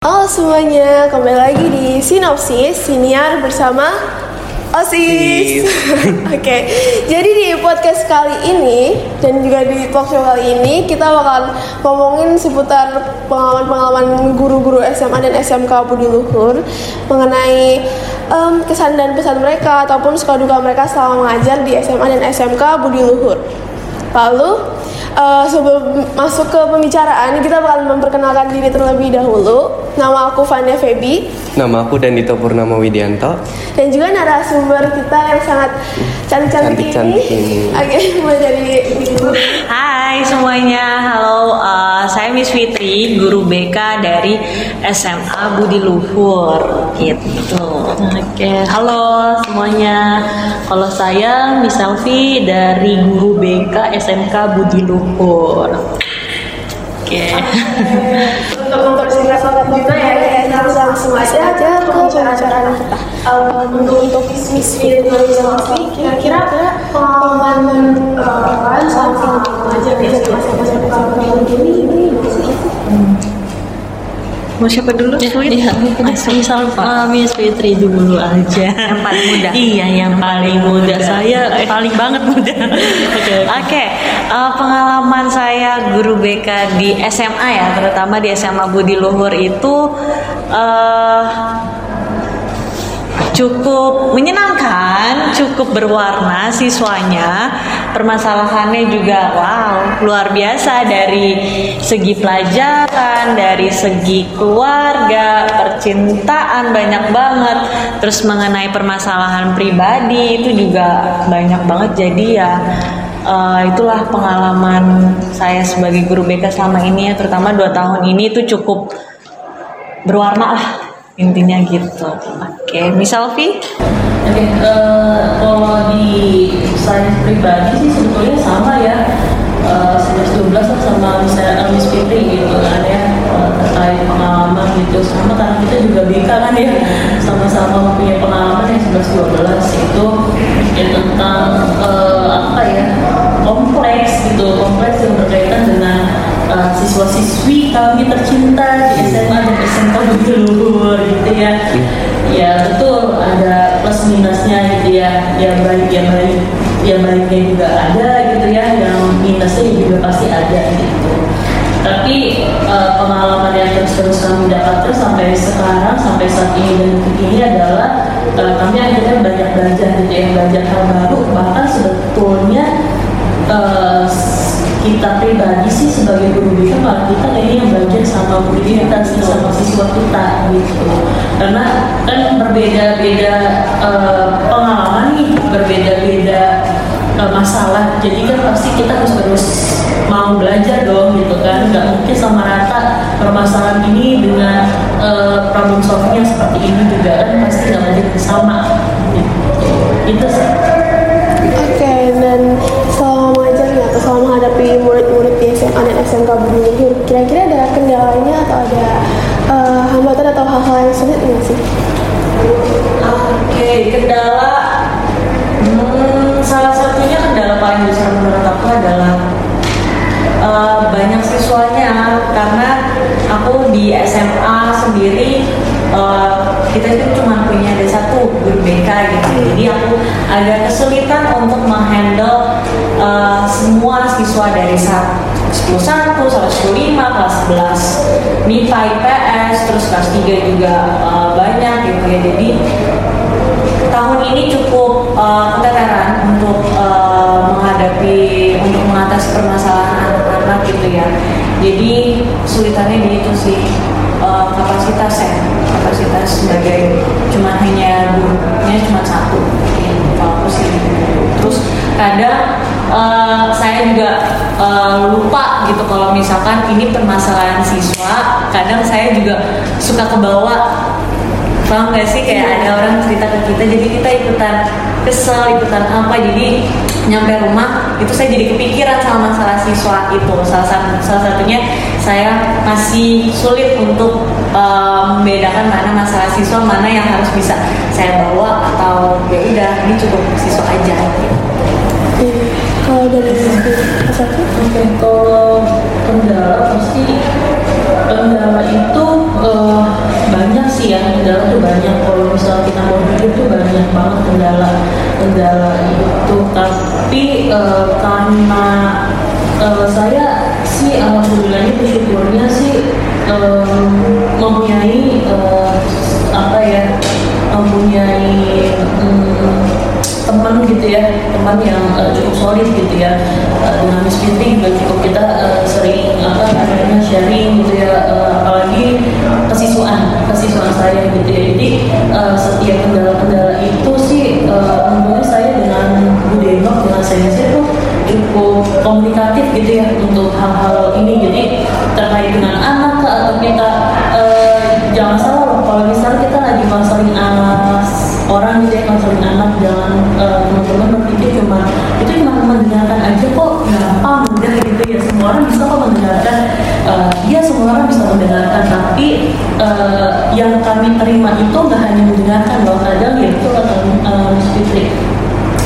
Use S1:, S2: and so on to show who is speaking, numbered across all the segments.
S1: Halo semuanya, kembali lagi di Sinopsis Siniar bersama OSIS. Oke, jadi di podcast kali ini dan juga di talk show kali ini kita bakal ngomongin seputar pengalaman-pengalaman guru-guru SMA dan SMK Budi Luhur mengenai em, kesan dan pesan mereka ataupun suka duka mereka selama mengajar di SMA dan SMK Budi Luhur. Lalu eh, sebelum masuk ke pembicaraan kita bakal memperkenalkan diri terlebih dahulu. Nama aku Fania Febi
S2: Nama aku Dandito Purnama Widianto.
S1: dan juga narasumber kita yang sangat cantik-cantik ini. Oke, mulai dari.
S3: Hai semuanya, halo. uh, saya Miss Fitri, guru BK dari SMA Budi Luhur, gitu. Oke, halo semuanya. Kalau saya Miss Selfie dari guru BK SMK Budi Luhur. Oke.
S1: Untuk mempersingkat sobat juga ya, kita langsung aja aja ke pembicaraan kita. Um, untuk Fitri dan Selfie, kira-kira pengalaman kalian sama SMA ini ini
S3: Mau siapa dulu? Sweet?
S4: iya,
S3: misal uh, Miss Fitri dulu aja. Yang paling muda. iya, yang paling muda. Saya paling banget muda. Oke. Oke. uh, pengalaman saya guru BK di SMA ya, terutama di SMA Budi Luhur itu uh, cukup menyenangkan, cukup berwarna siswanya. Permasalahannya juga wow, luar biasa dari segi pelajaran, dari segi keluarga, percintaan banyak banget. Terus mengenai permasalahan pribadi itu juga banyak banget. Jadi ya eh, itulah pengalaman saya sebagai guru BK selama ini ya, terutama dua tahun ini itu cukup berwarna lah intinya gitu. Oke, Miss Alfi?
S4: Oke, eh, kalau di saya pribadi sih sebetulnya sama ya. Eh, 11 12 lah sama misalnya Miss Fitri gitu kan ya eh, terkait pengalaman gitu sama karena kita juga BK kan ya sama-sama punya pengalaman yang 11 12 itu ya tentang eh, apa ya kompleks gitu kompleks yang berkaitan dengan eh, siswa-siswi kami tercinta gitu ya. Ya betul ada plus minusnya gitu ya. Yang baik yang baik yang baiknya juga ada gitu ya. Yang minusnya juga pasti ada gitu. Tapi eh, pengalaman yang terus terus kami dapatkan sampai sekarang sampai saat ini dan detik ini adalah eh, kami akhirnya banyak belajar gitu ya. Belajar hal baru bahkan sebetulnya eh, kita pribadi sih sebagai guru BK malah kita kayaknya yang belajar sama guru kita sih sama siswa kita gitu. Karena kan berbeda-beda eh, pengalaman nih berbeda-beda eh, masalah. Jadi kan pasti kita harus terus mau belajar dong gitu kan. Nggak mungkin sama rata permasalahan ini dengan eh, problem solvingnya seperti ini juga kan pasti nggak mungkin sama gitu. Itu sih
S1: menghadapi murid-murid di SMA dan SMK Luhur, kira-kira ada kendalanya atau ada eh, hambatan atau hal-hal yang sulit nggak sih?
S4: Oke, kendala hmm, salah satunya kendala paling besar menurut aku adalah eh, banyak siswanya. Karena aku di SMA sendiri eh, kita itu cuma punya ada satu guru BK gitu. Jadi aku agak kesulitan untuk menghandle eh, semua siswa dari saat 10 1, 115, kelas 11 MIPA, IPS, terus kelas 3 juga eh, banyak gitu ya. Jadi tahun ini cukup uh, keteteran untuk uh, menghadapi untuk mengatasi permasalahan anak-anak gitu ya. Jadi kesulitannya di itu sih uh, kapasitas kapasitas sebagai cuma hanya gurunya cuma satu terus. Kadang uh, saya juga uh, lupa gitu kalau misalkan ini permasalahan siswa kadang saya juga suka kebawa. Paham gak sih? Kayak ada orang cerita ke kita jadi kita ikutan kesel ikutan apa jadi nyampe rumah itu saya jadi kepikiran sama masalah siswa itu salah satu salah satunya saya masih sulit untuk eh, membedakan mana masalah siswa mana yang harus bisa saya bawa atau ya udah ini cukup siswa aja.
S1: Kalau dari satu,
S4: kalau kendala pasti kendala itu eh, kendala tuh banyak. Kalau misal kita mau jujur tuh banyak banget kendala kendala itu. Tapi eh, karena eh, saya sih alhamdulillahnya bersyukurnya sih eh, mempunyai eh, apa ya mempunyai hmm, teman gitu ya teman yang uh, cukup solid gitu ya uh, dengan Fitri juga cukup kita saya gitu ya jadi uh, setiap kendala-kendala itu sih uh, saya dengan Bu Denok dengan saya tuh cukup komunikatif gitu ya untuk hal-hal ini. Jadi terkait dengan anak atau kita uh, jangan salah loh kalau misalnya kita lagi konseling anak orang gitu ya konseling anak jangan uh, teman-teman berpikir cuma itu cuma mendengarkan aja kok gampang gitu ya. Semua orang bisa kok mendengarkan uh, ya semua orang bisa mendengarkan. Tapi uh, yang kami terima itu nggak hanya mendengarkan loh kadang ya itu kata uh, Miss Fitri.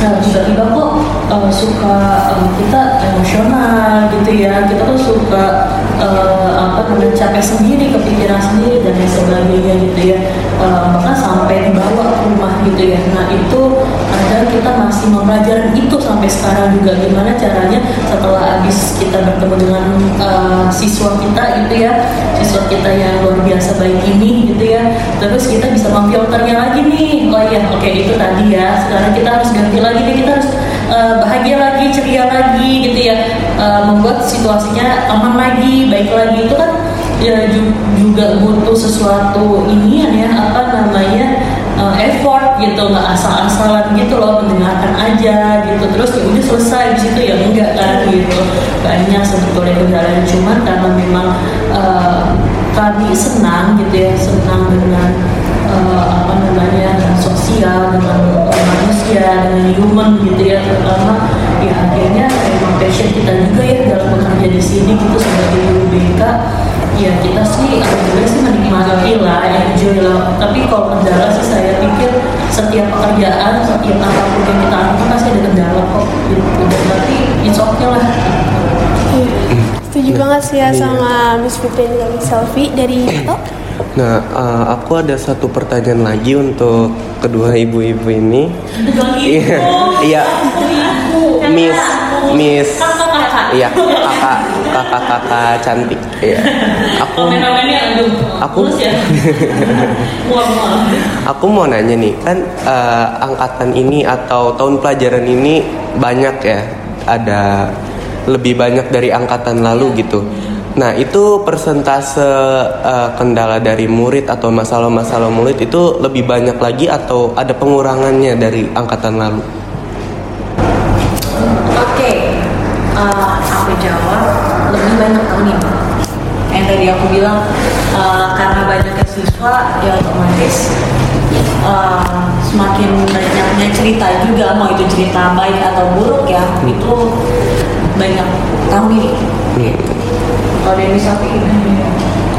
S4: Nah, tiba-tiba kok uh, suka uh, kita emosional gitu ya. Kita tuh suka uh, apa namanya capek sendiri kepikiran sendiri dan lain sebagainya gitu ya. Uh, bahkan sampai dibawa ke rumah gitu ya. Nah itu ada kita masih mempelajari itu sampai sekarang juga. Gimana caranya setelah habis kita bertemu dengan uh, siswa kita gitu ya. Siswa kita yang luar biasa baik ini gitu ya. Terus kita bisa memfilternya lagi nih. Oh iya oke itu tadi ya. Sekarang kita harus ganti lagi nih. Kita harus uh, bahagia lagi ceria lagi gitu ya. Uh, membuat situasinya aman lagi baik lagi. Itu kan ya ju- juga butuh sesuatu inian ya apa namanya uh, effort gitu nggak asal-asalan gitu loh mendengarkan aja gitu. Terus ya udah selesai di situ ya enggak kan gitu. Banyak sebetulnya kendalanya cuman karena memang uh, kami senang gitu ya senang dengan uh, apa namanya sosial dengan manusia dengan human gitu ya terutama ya akhirnya memang passion kita juga ya dalam bekerja di sini gitu sebagai guru BK ya kita sih alhamdulillah sih menikmati lah enjoy lah. Tapi kalau kendala sih saya pikir setiap pekerjaan setiap apa pun yang kita lakukan pasti ada kendala kok gitu. Tapi it's okay lah.
S1: Iya. Setuju banget sih ya sama Miss Fitri dan Miss Selfie dari Ito.
S2: Nah, eh, aku ada satu pertanyaan lagi untuk kedua ibu-ibu ini. Iya, iya, Miss, Miss, iya, kakak, kakak-kakak cantik. Iya, aku, Aku-
S4: ya.
S2: Aku mau nanya nih, kan eh, angkatan ini atau tahun pelajaran ini banyak ya, ada lebih banyak dari angkatan lalu gitu. Nah, itu persentase eh, kendala dari murid atau masalah-masalah murid itu lebih banyak lagi atau ada pengurangannya dari angkatan lalu?
S3: Oke, eh, aku jawab lebih banyak tahun ini. Yang tadi aku bilang eh, karena banyaknya siswa, ya otomatis eh, semakin banyaknya cerita juga, mau itu cerita baik atau buruk ya, itu banyak tahun ini.
S4: Kalau dari sapi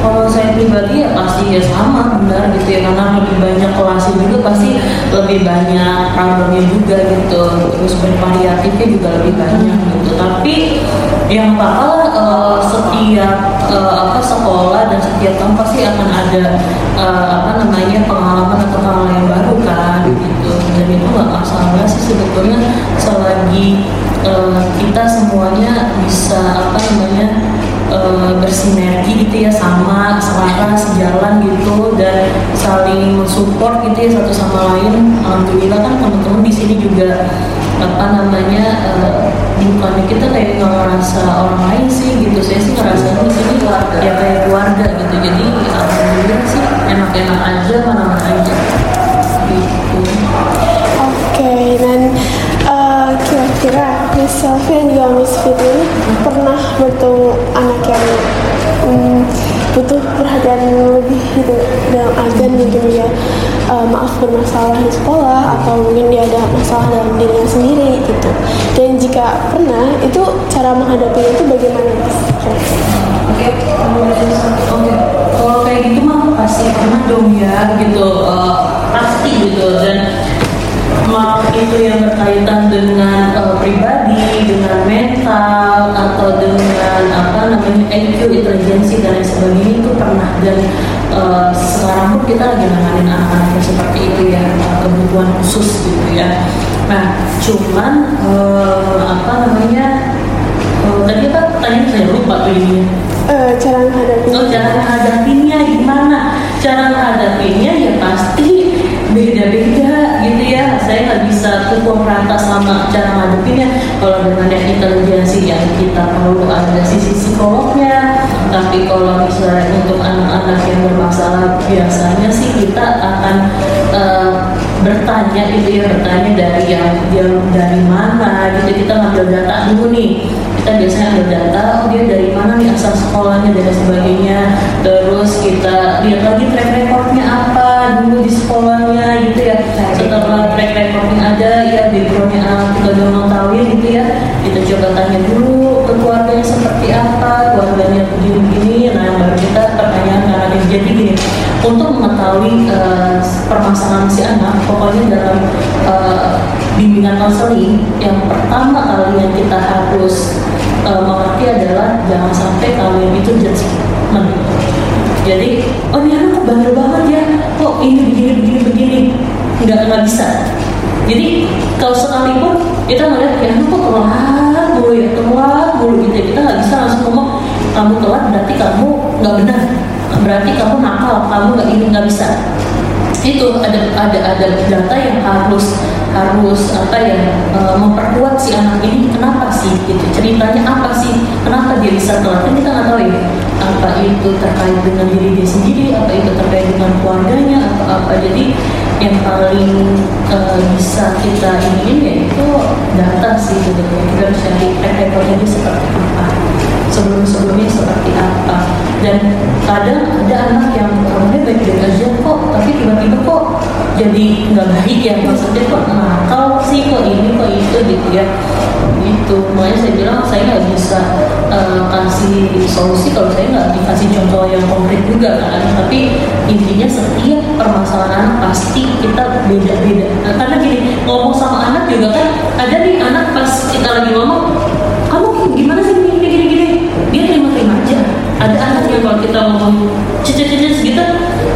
S4: kalau saya pribadi ya pasti ya sama benar gitu ya karena lebih banyak kelasnya juga pasti lebih banyak problemnya juga gitu. Terus bervariatifnya juga lebih banyak gitu. Tapi yang bakal eh, setiap eh, apa sekolah dan setiap tahun pasti akan ada eh, apa namanya pengalaman atau hal yang baru kan gitu. Dan itu nggak masalah sih sebetulnya selagi eh, kita semuanya bisa apa namanya eh, bersinergi gitu ya sama selaras sejalan gitu dan saling mensupport gitu ya satu sama lain. Alhamdulillah kan teman-teman di sini juga apa namanya eh, bukannya kita kayak ngerasa orang lain sih gitu. Saya sih ngerasa di sini ya kayak keluarga gitu. Jadi
S1: mungkin dia eh, maaf bermasalah di sekolah atau mungkin dia ada masalah dalam dirinya sendiri gitu. Dan jika pernah, itu cara menghadapinya itu bagaimana Mas?
S4: Oke. Kalau kayak gitu mah pasti pernah dong ya gitu, eh, pasti gitu dan mau itu yang berkaitan dengan eh, pribadi, dengan mental atau dengan apa namanya IQ, intelijensi dan lain sebagainya itu pernah dan uh, sekarang pun kita lagi nanganin anak-anak yang seperti itu ya kebutuhan khusus gitu ya. Nah, cuman uh, apa namanya uh, tadi apa tanya saya lupa tuh ini.
S1: Uh, cara menghadapi.
S4: Oh, cara menghadapinya gimana? Cara menghadapinya ya pasti beda-beda gitu ya saya nggak bisa pukul rata sama cara ngadepinnya kalau dengan yang intelijensi yang kita perlu ada sisi psikolognya tapi kalau misalnya untuk anak-anak yang bermasalah biasanya sih kita akan uh, bertanya itu ya bertanya dari yang dia dari mana gitu. Kita ngambil data dulu nih. Kita biasanya ambil data oh dia dari mana nih asal sekolahnya dan sebagainya. Terus kita lihat lagi track recordnya apa dulu jadi gini untuk mengetahui uh, permasalahan si anak pokoknya dalam uh, bimbingan konseling yang pertama kali yang kita harus uh, mengerti adalah jangan sampai kalian itu judgment jadi oh ini anak bandel banget ya. Kok ini begini begini begini? Nggak nggak bisa. Jadi kalau sekalipun kita melihat ya kok telat mulu ya telat mulu gitu ya. kita nggak bisa langsung ngomong kamu telat berarti kamu nggak benar. Berarti kamu nakal kamu nggak ini nggak bisa. Itu ada ada ada data yang harus harus apa ya e, memperkuat si anak ini. Kenapa sih? Gitu. Ceritanya apa sih? Kenapa dia bisa telat? Kan kita nggak tahu ya apa itu terkait dengan diri dia sendiri apa itu terkait dengan keluarganya apa apa. Jadi yang paling e, bisa kita ingin yaitu data sih gitu. Kita harus cari track seperti apa sebelum-sebelumnya seperti apa. Dan kadang ada anak yang orangnya baik-baik aja kok tapi tiba-tiba kok jadi nggak baik ya maksudnya kok nakal sih kok ini kok itu gitu ya. Gitu. Makanya saya bilang saya nggak bisa uh, kasih solusi kalau saya nggak dikasih contoh yang konkret juga kan. Tapi intinya setiap permasalahan pasti kita beda-beda. Nah, karena gini ngomong sama anak juga kan ada nih anak pas kita lagi ngomong kamu gimana sih gini gini gini dia terima-terima aja ada anak yang kalau kita ngomong cicis-cicis gitu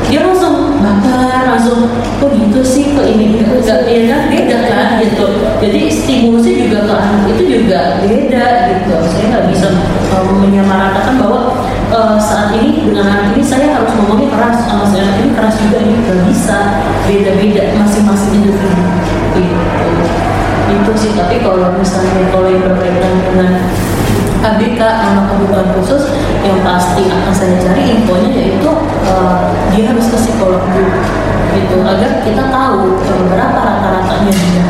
S4: dia langsung bakar langsung kok gitu sih? Kok ini enggak ya kan? Beda kan? Gitu. Jadi stimulusnya juga ke anak itu juga beda gitu. Saya nggak bisa um, menyamaratakan bahwa uh, saat ini dengan anak ini saya harus ngomongnya keras sama saya anak ini keras juga. Ini nggak bisa beda-beda masing-masing individu. Gitu. Itu sih. Tapi kalau misalnya kalau yang berkaitan dengan ABK anak kebutuhan khusus yang pasti akan saya cari infonya yaitu uh, dia harus ke psikolog dulu gitu agar kita tahu uh, berapa rata-ratanya dia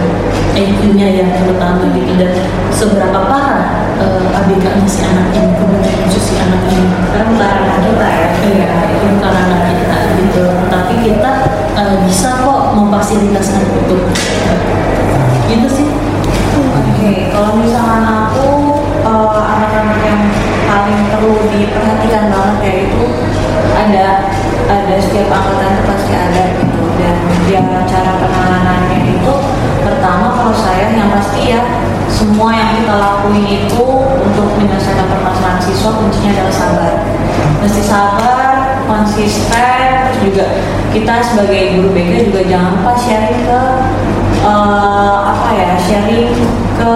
S4: IQ-nya yang terutama gitu dan seberapa parah uh, ABK-nya si anak ini kebutuhan khusus si anak ini.
S3: Karena bukan anak kita ya?
S4: Iya itu bukan anak kita gitu. Tapi kita uh, bisa kok memfasilitasi itu. Gitu sih.
S3: Oke okay. kalau misalkan perlu diperhatikan banget ya itu ada ada setiap angkatan itu pasti ada gitu. Dan dia cara penanganannya itu pertama kalau saya yang pasti ya semua yang kita lakuin itu untuk menyelesaikan permasalahan siswa kuncinya adalah sabar. Mesti sabar konsisten terus juga kita sebagai guru BK juga jangan lupa sharing ke uh, apa ya sharing ke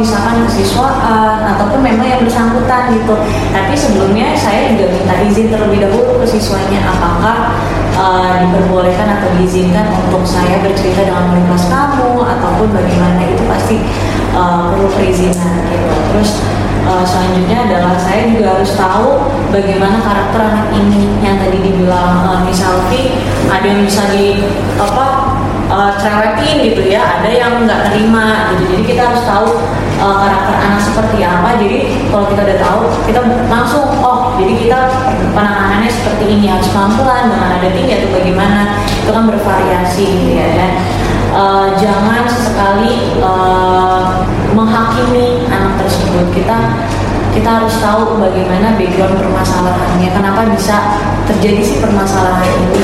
S3: misalkan kesiswaan ataupun memang yang bersangkutan gitu. Tapi sebelumnya saya juga minta izin terlebih dahulu ke siswanya. Apakah uh, diperbolehkan atau diizinkan untuk saya bercerita dengan kelas kamu ataupun bagaimana? Itu pasti uh, perlu perizinan gitu. Terus uh, selanjutnya adalah saya juga harus tahu bagaimana karakter anak ini. Yang tadi dibilang uh, misalnya ada yang bisa di apa uh, cerewetin gitu ya ada yang nggak terima gitu. Jadi kita harus tahu uh, karakter anak seperti apa. Jadi kalau kita udah tahu kita langsung oh jadi kita penanganannya seperti ini harus pelan-pelan dengan ada tinggi atau bagaimana. Itu kan bervariasi gitu ya dan uh, jangan sesekali uh, menghakimi anak tersebut. Kita kita harus tahu bagaimana background permasalahannya. Kenapa bisa terjadi si permasalahan ini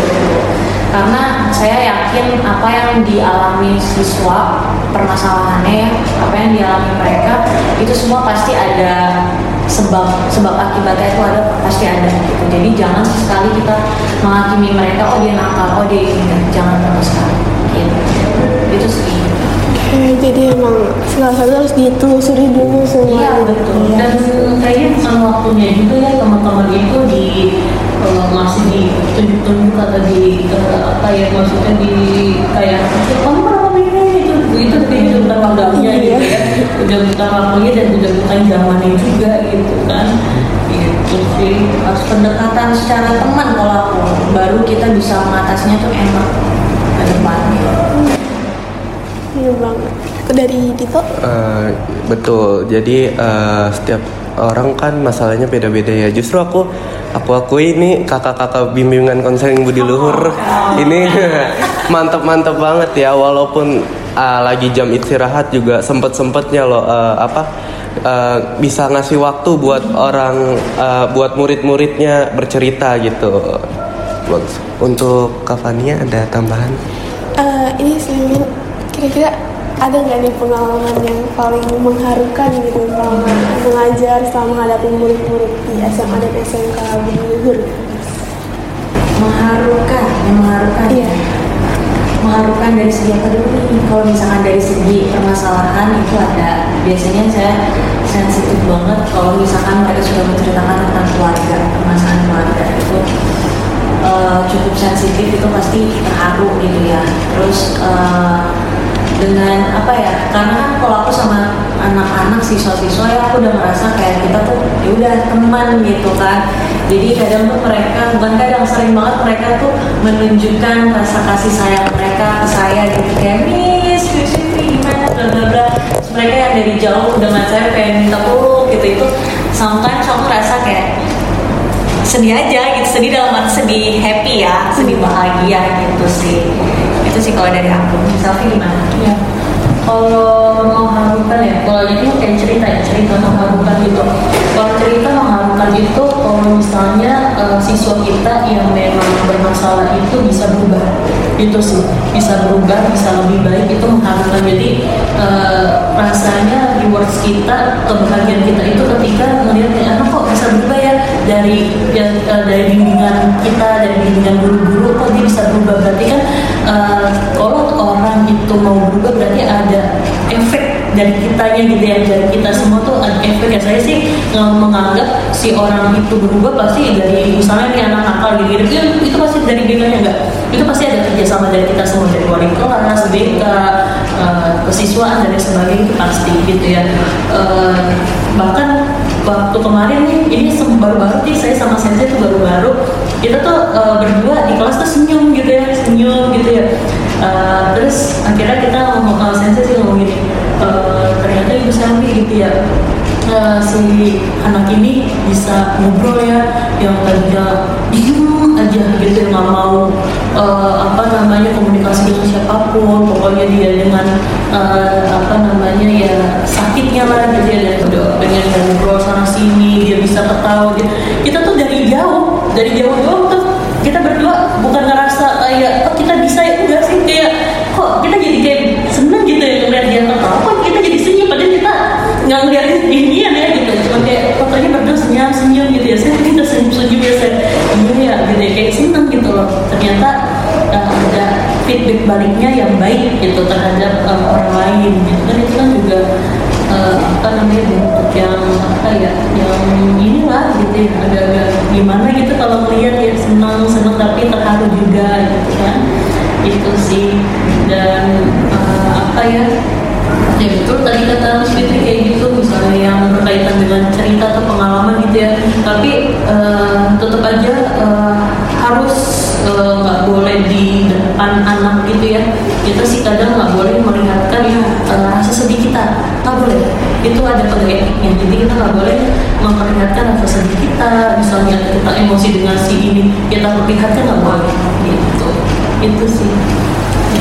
S3: karena saya yakin apa yang dialami siswa permasalahannya ya apa yang dialami mereka itu semua pasti ada sebab sebab akibatnya itu ada pasti ada gitu. Jadi jangan sekali kita menghakimi mereka oh dia nakal oh dia ini. Jangan sama sekali gitu. Itu sih
S1: Oke, jadi emang segala sesuatu harus ditelusuri dulu semua.
S3: Iya betul.
S1: Iya.
S3: Dan kayaknya bukan waktunya juga ya teman-teman itu di eh, masih ditunjuk-tunjuk atau di eh, apa ya maksudnya di kayak kamu kenapa begini itu itu udah bukan waktunya gitu ya. Udah bukan waktunya dan udah bukan zamannya juga gitu kan. Gitu sih. Harus pendekatan secara teman kalau aku baru kita bisa mengatasinya tuh enak ke depannya.
S1: Iya banget. Dari Dito,
S2: Eh, betul. Jadi eh, setiap orang kan masalahnya beda-beda ya. Justru aku aku akui ini kakak-kakak bimbingan konseling budi luhur ini mantep-mantep banget ya. Walaupun ah, lagi jam istirahat juga sempet-sempetnya loh eh, apa eh, bisa ngasih waktu buat orang eh, buat murid-muridnya bercerita gitu. Untuk Kavania ada tambahan?
S1: eh, ini sih mungkin kira-kira ada nggak nih pengalaman yang paling mengharukan gitu selama mengajar selama menghadapi murid-murid di SMA dan SMK Luhur?
S3: mengharukan yang mengharukan
S1: Iya.
S3: ya mengharukan dari segi apa dulu nih kalau misalkan dari segi permasalahan itu ada biasanya saya sensitif banget kalau misalkan mereka sudah menceritakan tentang keluarga permasalahan keluarga itu eh, cukup sensitif itu pasti terharu gitu ya terus eh, dengan apa ya karena kan kalau aku sama anak-anak siswa-siswa ya aku udah merasa kayak kita tuh ya udah teman gitu kan. Jadi kadang tuh mereka bukan kadang sering banget mereka tuh menunjukkan rasa kasih sayang mereka ke saya gitu. Kayak Miss Fitri gimana? Bla bla bla. Mereka yang dari jauh dengan saya pengen minta peluk gitu. Itu sometimes aku rasa kayak sedih aja gitu. Sedih dalam arti sedih happy ya sedih bahagia gitu sih itu sih kalau dari aku Selfie gimana?
S4: Ya. Kalau mengharukan ya, kalau itu kayak cerita ya, cerita mengharukan gitu. Kalau cerita mengharukan itu, kalau misalnya eh, siswa kita yang memang bermasalah itu bisa berubah, itu sih bisa berubah, bisa lebih baik itu mengharukan. Jadi eh, rasanya rewards kita, kebahagiaan kita itu ketika melihat "Eh, anak kok bisa berubah ya dari ya, eh, dari bimbingan kita, dari bimbingan guru-guru kok dia bisa berubah berarti kan eh, kalau orang itu mau berubah berarti ada efek dari kitanya gitu ya. Dari kita semua tuh ada efek ya. Saya sih nggak menganggap si orang itu berubah pasti dari misalnya nih anak nakal gitu itu, itu pasti dari bimbingannya enggak itu pasti ada kerjasama dari kita semua dari wali kelas BK eh, kesiswaan dan sebagainya itu pasti gitu ya. Eh, bahkan waktu kemarin nih ini baru-baru nih saya sama sensei tuh baru-baru. Kita tuh eh, berdua di kelas tuh senyum gitu ya senyum gitu ya Eh, terus akhirnya kita ngomong sama sensei sih ngomong gini "Eh, ternyata ibu Selvi gitu ya eh, si anak ini bisa ngobrol ya yang tadinya diem aja gitu ya, nggak mau eh, apa namanya komunikasi dengan siapa pun pokoknya dia dengan eh, apa namanya ya sakitnya lah gitu ya dan udah pengen ngobrol sana sini dia bisa ketawa gitu. kita tuh dari jauh dari jauh doang tuh kita berdua bukan ngerasa kayak oh kita bisa ya enggak sih kayak kok kita jadi kayak seneng gitu ya ngeliat dia ketawa kok kita senyum padahal kita nggak ngeliatin inian ya gitu. Cuma kayak fotonya berdua senyum senyum gitu ya? Saya kita senyum senyum ya saya iya ya gitu ya. Kayak seneng gitu loh. Ternyata uh, ada feedback baliknya yang baik gitu terhadap uh, orang lain gitu. Kan itu kan juga uh, apa namanya bentuk yang apa ya yang inilah gitu ya. Agak-agak gimana gitu kalau melihat ya senang senang tapi terharu juga gitu kan. Itu sih. Dan apa ya ya betul tadi kata Mas Fitri kayak gitu misalnya yang berkaitan dengan cerita atau pengalaman gitu ya. Tapi eh, tetap aja eh, harus eh, nggak boleh di depan anak gitu ya. Kita sih kadang nggak boleh melihatkan ya rasa sedih kita. Nggak boleh. Itu ada pada etiknya. Jadi kita nggak boleh memperlihatkan rasa sedih kita. Misalnya kita emosi dengan si ini kita perlihatkan nggak boleh. Gitu. Itu sih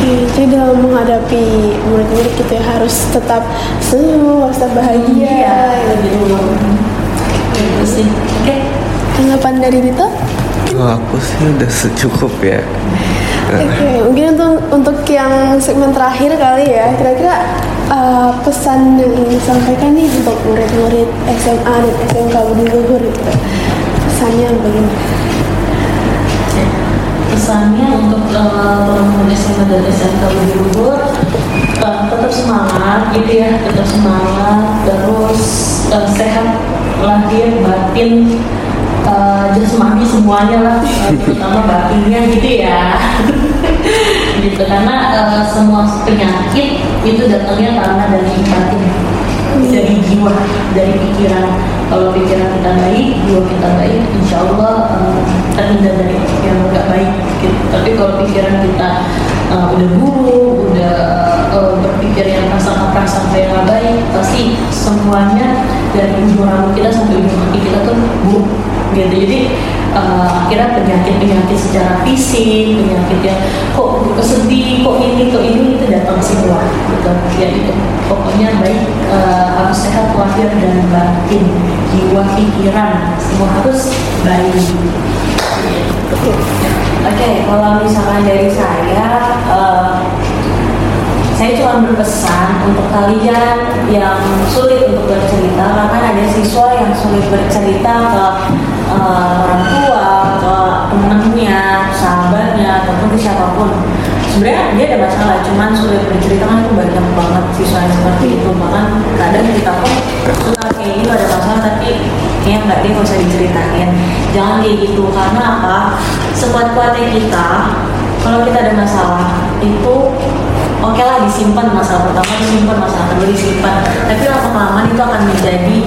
S1: jadi dalam menghadapi murid-murid gitu ya harus tetap senyum, harus tetap bahagia gitu.
S3: itu sih oke
S1: Tanggapan dari Dito?
S2: Kalau aku sih udah secukup ya.
S1: Oke, mungkin untuk untuk yang segmen terakhir kali ya, kira-kira uh, pesan yang ingin disampaikan nih untuk murid-murid SMA dan SMK Budi Luhur gitu pesannya bagaimana?
S4: Pesannya dan SMK Budi Luhur. Uh, tetap semangat gitu ya tetap semangat terus uh, sehat lahir batin uh, jasmani semuanya lah uh, batinnya gitu ya. Gitu karena uh, semua penyakit itu datangnya karena dari batin dari jiwa dari pikiran kalau pikiran kita baik jiwa kita baik insya Allah uh, terhindar dari yang nggak baik gitu. tapi kalau pikiran kita uh, udah buruk udah uh, berpikir yang prasangka-prasangka yang nggak baik pasti semuanya dari ujung rambut kita sampai ujung kaki kita tuh buruk gitu. Jadi uh, akhirnya penyakit-penyakit secara fisik penyakit yang kok kesedih kok ini kok ini itu datang semua gitu. Ya itu pokoknya baik uh, harus sehat lahir dan batin jiwa pikiran. Semua harus baik.
S3: Oke, okay, kalau misalkan dari saya, uh, saya cuma berpesan untuk kalian yang sulit untuk bercerita, karena ada siswa yang sulit bercerita ke uh, orang tua, ke temennya, sahabatnya, ataupun ke siapa pun. Sebenarnya dia ada masalah, cuman sulit bercerita kan itu banyak banget siswa yang seperti itu. Bahkan kadang kita pun suka kayak gitu ada masalah, tapi kayaknya nggak dia nggak usah diceritain. Jangan kayak gitu, karena apa? Sekuat-kuatnya kita, kalau kita ada masalah itu oke lah disimpan masalah pertama disimpan masalah kedua disimpan tapi lama kelamaan itu akan menjadi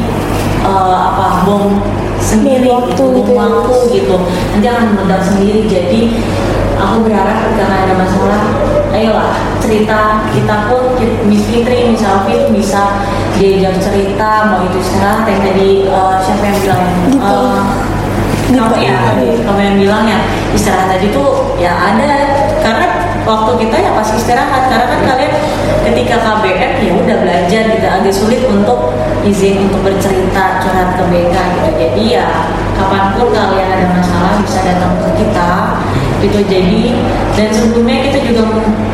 S3: uh, apa bom sendiri
S1: waktu
S3: gitu,
S1: gitu,
S3: waktu gitu. Nanti akan meledak sendiri. Jadi aku berharap ketika ada masalah ayolah cerita kita pun Miss Fitri Miss itu bisa diajak cerita mau itu istirahat yang tadi uh, siapa yang bilang
S1: gitu.
S3: uh, kamu ya? Kamu yang bilang ya? Istirahat tadi tuh ya ada. Karena waktu kita ya pasti istirahat. Karena kan kalian ketika KBM ya udah belajar gitu agak sulit untuk izin untuk bercerita curhat ke BK gitu. Jadi ya kapan pun kalian ada masalah bisa datang ke kita gitu. Jadi dan sebelumnya kita juga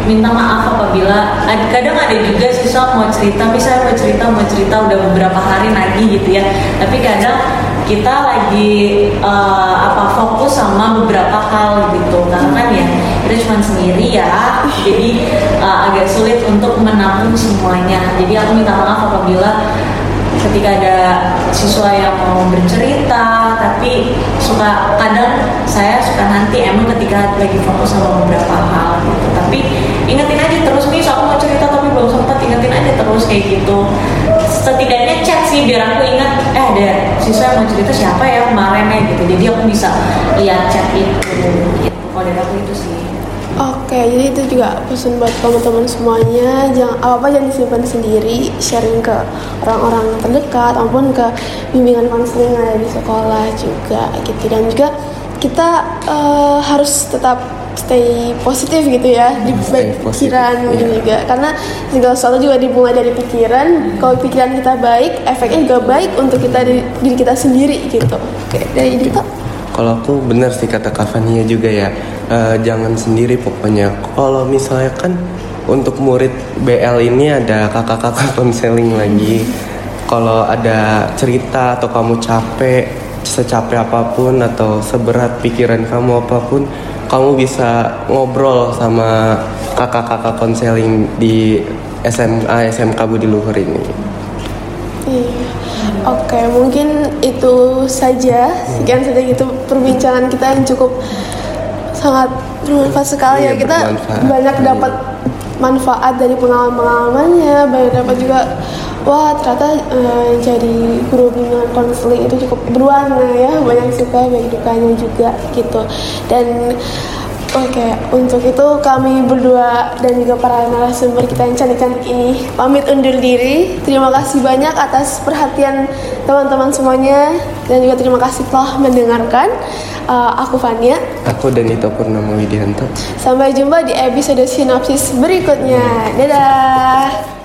S3: minta maaf apabila kadang ada juga siswa mau cerita misalnya mau cerita mau cerita udah beberapa hari lagi gitu ya. Tapi kadang kita lagi uh, apa fokus sama beberapa hal gitu. Karena kan ya kita cuma sendiri ya. Jadi uh, agak sulit untuk menampung semuanya. Jadi aku minta maaf apabila ketika ada siswa yang mau bercerita tapi suka kadang saya suka nanti emang ketika lagi fokus sama beberapa hal gitu. Tapi ingetin aja terus nih aku mau cerita tapi belum sempat ingetin aja terus kayak gitu. Setidaknya chat sih biar aku ingat eh ada siswa yang mau cerita siapa ya kemarin ya gitu. Jadi aku bisa lihat chat itu gitu. Kalau dari aku itu sih
S1: Oke, jadi itu juga pesan buat teman-teman semuanya. Jangan apa-apa jangan disimpan sendiri, sharing ke orang-orang terdekat, maupun ke bimbingan konseling yang ada di sekolah juga gitu. Dan juga kita uh, harus tetap stay positif gitu ya di baik pikiran gitu yeah. juga karena segala sesuatu juga dimulai dari pikiran kalau pikiran kita baik efeknya juga baik untuk kita diri, diri kita sendiri gitu oke dari itu
S2: kalau aku benar sih kata Kavania juga ya uh, jangan sendiri pokoknya kalau misalnya kan untuk murid BL ini ada kakak-kakak konseling lagi kalau ada cerita atau kamu capek secapek apa pun atau seberat pikiran kamu apa pun kamu bisa ngobrol sama kakak-kakak konseling di SMA SMK Budi Luhur ini.
S1: Iya. Oke, okay, mungkin itu saja. Sekian saja gitu perbincangan kita yang cukup sangat bermanfaat sekali ya. iya, ya. Kita banyak dapat manfaat dari pengalaman-pengalamannya, banyak dapat juga wah ternyata uh, jadi guru bimbingan konseling itu cukup berwarna ya banyak suka banyak dukanya juga gitu dan Oke, untuk itu kami berdua dan juga para narasumber kita yang cantik-cantik ini pamit undur diri. Terima kasih banyak atas perhatian teman-teman semuanya dan juga terima kasih telah mendengarkan. Uh, aku Fania.
S2: Aku dan itu Purnama Widianto.
S1: Sampai jumpa di episode sinopsis berikutnya. Dadah.